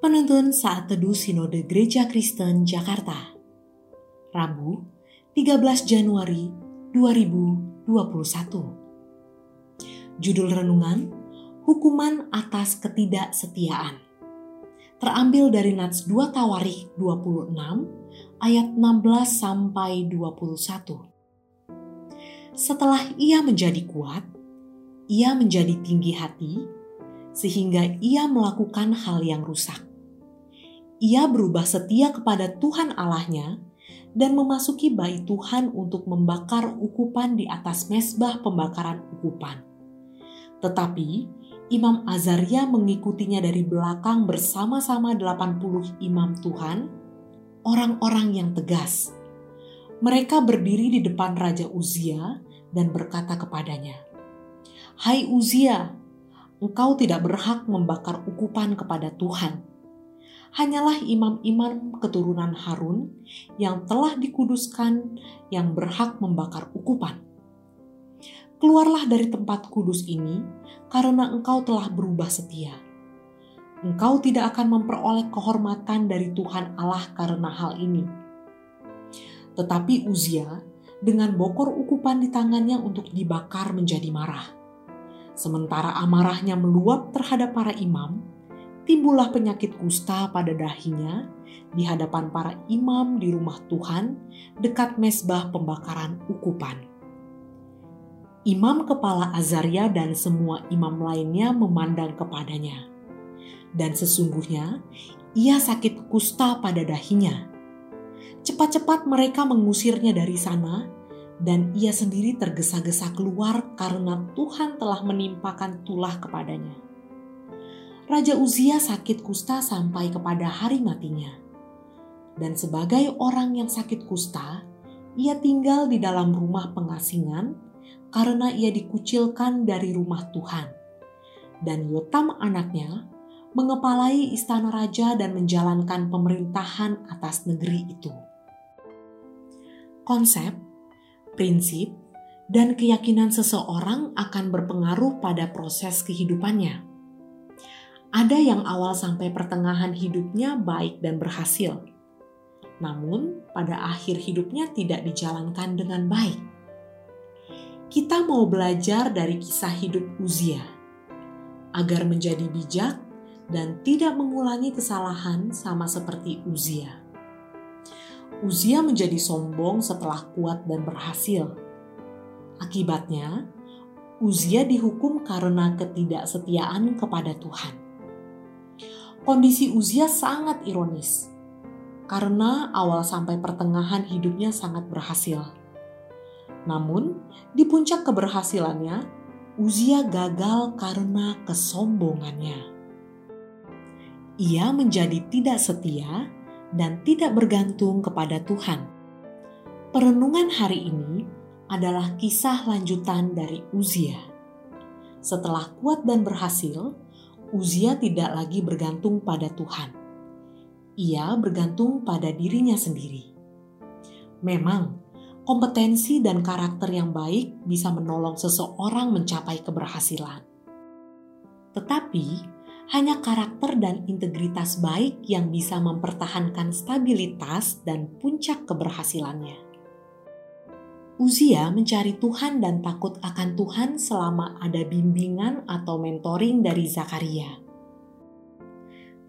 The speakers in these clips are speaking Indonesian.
Penuntun Saat Teduh Sinode Gereja Kristen Jakarta. Rabu 13 Januari 2021 Judul Renungan Hukuman atas Ketidaksetiaan. Terambil dari Nats 2 Tawarikh 26 ayat 16 sampai 21 Setelah ia menjadi kuat, ia menjadi tinggi hati, sehingga ia melakukan hal yang rusak. Ia berubah setia kepada Tuhan Allahnya dan memasuki bait Tuhan untuk membakar ukupan di atas mesbah pembakaran ukupan. Tetapi Imam Azaria mengikutinya dari belakang bersama-sama 80 imam Tuhan, orang-orang yang tegas. Mereka berdiri di depan Raja Uzia dan berkata kepadanya, Hai Uzia, engkau tidak berhak membakar ukupan kepada Tuhan. Hanyalah imam-imam keturunan Harun yang telah dikuduskan yang berhak membakar ukupan. Keluarlah dari tempat kudus ini karena engkau telah berubah setia. Engkau tidak akan memperoleh kehormatan dari Tuhan Allah karena hal ini. Tetapi Uzia dengan bokor ukupan di tangannya untuk dibakar menjadi marah Sementara amarahnya meluap terhadap para imam, timbullah penyakit kusta pada dahinya di hadapan para imam di rumah Tuhan dekat mesbah pembakaran ukupan. Imam kepala Azaria dan semua imam lainnya memandang kepadanya. Dan sesungguhnya ia sakit kusta pada dahinya. Cepat-cepat mereka mengusirnya dari sana dan ia sendiri tergesa-gesa keluar karena Tuhan telah menimpakan tulah kepadanya. Raja Uzia sakit kusta sampai kepada hari matinya. Dan sebagai orang yang sakit kusta, ia tinggal di dalam rumah pengasingan karena ia dikucilkan dari rumah Tuhan. Dan Yotam anaknya mengepalai istana raja dan menjalankan pemerintahan atas negeri itu. Konsep prinsip, dan keyakinan seseorang akan berpengaruh pada proses kehidupannya. Ada yang awal sampai pertengahan hidupnya baik dan berhasil, namun pada akhir hidupnya tidak dijalankan dengan baik. Kita mau belajar dari kisah hidup Uzia agar menjadi bijak dan tidak mengulangi kesalahan sama seperti Uzia. Uzia menjadi sombong setelah kuat dan berhasil. Akibatnya, Uzia dihukum karena ketidaksetiaan kepada Tuhan. Kondisi Uzia sangat ironis, karena awal sampai pertengahan hidupnya sangat berhasil. Namun, di puncak keberhasilannya, Uzia gagal karena kesombongannya. Ia menjadi tidak setia dan tidak bergantung kepada Tuhan. Perenungan hari ini adalah kisah lanjutan dari Uzia. Setelah kuat dan berhasil, Uzia tidak lagi bergantung pada Tuhan. Ia bergantung pada dirinya sendiri. Memang, kompetensi dan karakter yang baik bisa menolong seseorang mencapai keberhasilan. Tetapi, hanya karakter dan integritas baik yang bisa mempertahankan stabilitas dan puncak keberhasilannya. Uzia mencari Tuhan dan takut akan Tuhan selama ada bimbingan atau mentoring dari Zakaria.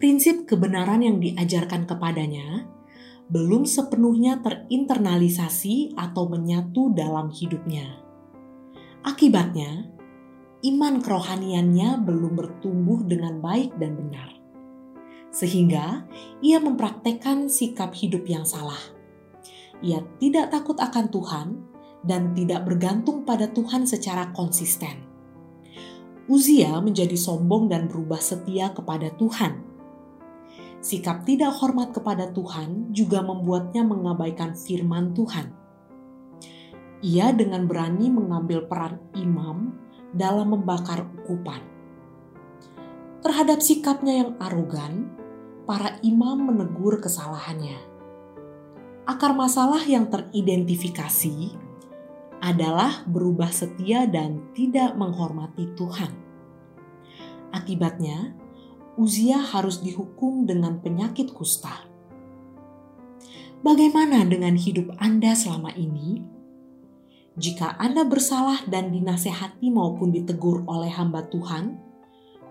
Prinsip kebenaran yang diajarkan kepadanya belum sepenuhnya terinternalisasi atau menyatu dalam hidupnya. Akibatnya, iman kerohaniannya belum bertumbuh dengan baik dan benar. Sehingga ia mempraktekkan sikap hidup yang salah. Ia tidak takut akan Tuhan dan tidak bergantung pada Tuhan secara konsisten. Uzia menjadi sombong dan berubah setia kepada Tuhan. Sikap tidak hormat kepada Tuhan juga membuatnya mengabaikan firman Tuhan. Ia dengan berani mengambil peran imam dalam membakar ukupan. Terhadap sikapnya yang arogan, para imam menegur kesalahannya. Akar masalah yang teridentifikasi adalah berubah setia dan tidak menghormati Tuhan. Akibatnya, Uzia harus dihukum dengan penyakit kusta. Bagaimana dengan hidup Anda selama ini? Jika Anda bersalah dan dinasehati maupun ditegur oleh hamba Tuhan,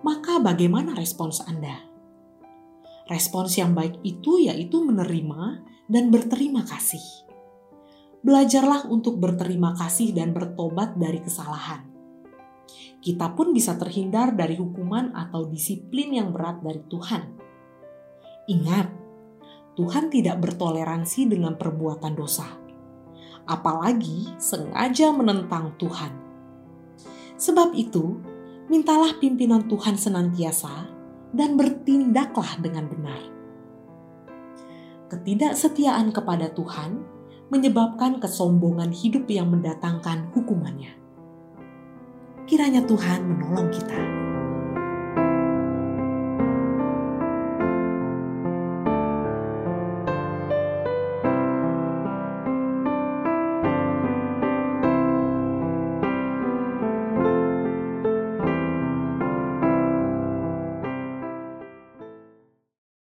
maka bagaimana respons Anda? Respons yang baik itu yaitu menerima dan berterima kasih. Belajarlah untuk berterima kasih dan bertobat dari kesalahan. Kita pun bisa terhindar dari hukuman atau disiplin yang berat dari Tuhan. Ingat, Tuhan tidak bertoleransi dengan perbuatan dosa apalagi sengaja menentang Tuhan. Sebab itu, mintalah pimpinan Tuhan senantiasa dan bertindaklah dengan benar. Ketidaksetiaan kepada Tuhan menyebabkan kesombongan hidup yang mendatangkan hukumannya. Kiranya Tuhan menolong kita.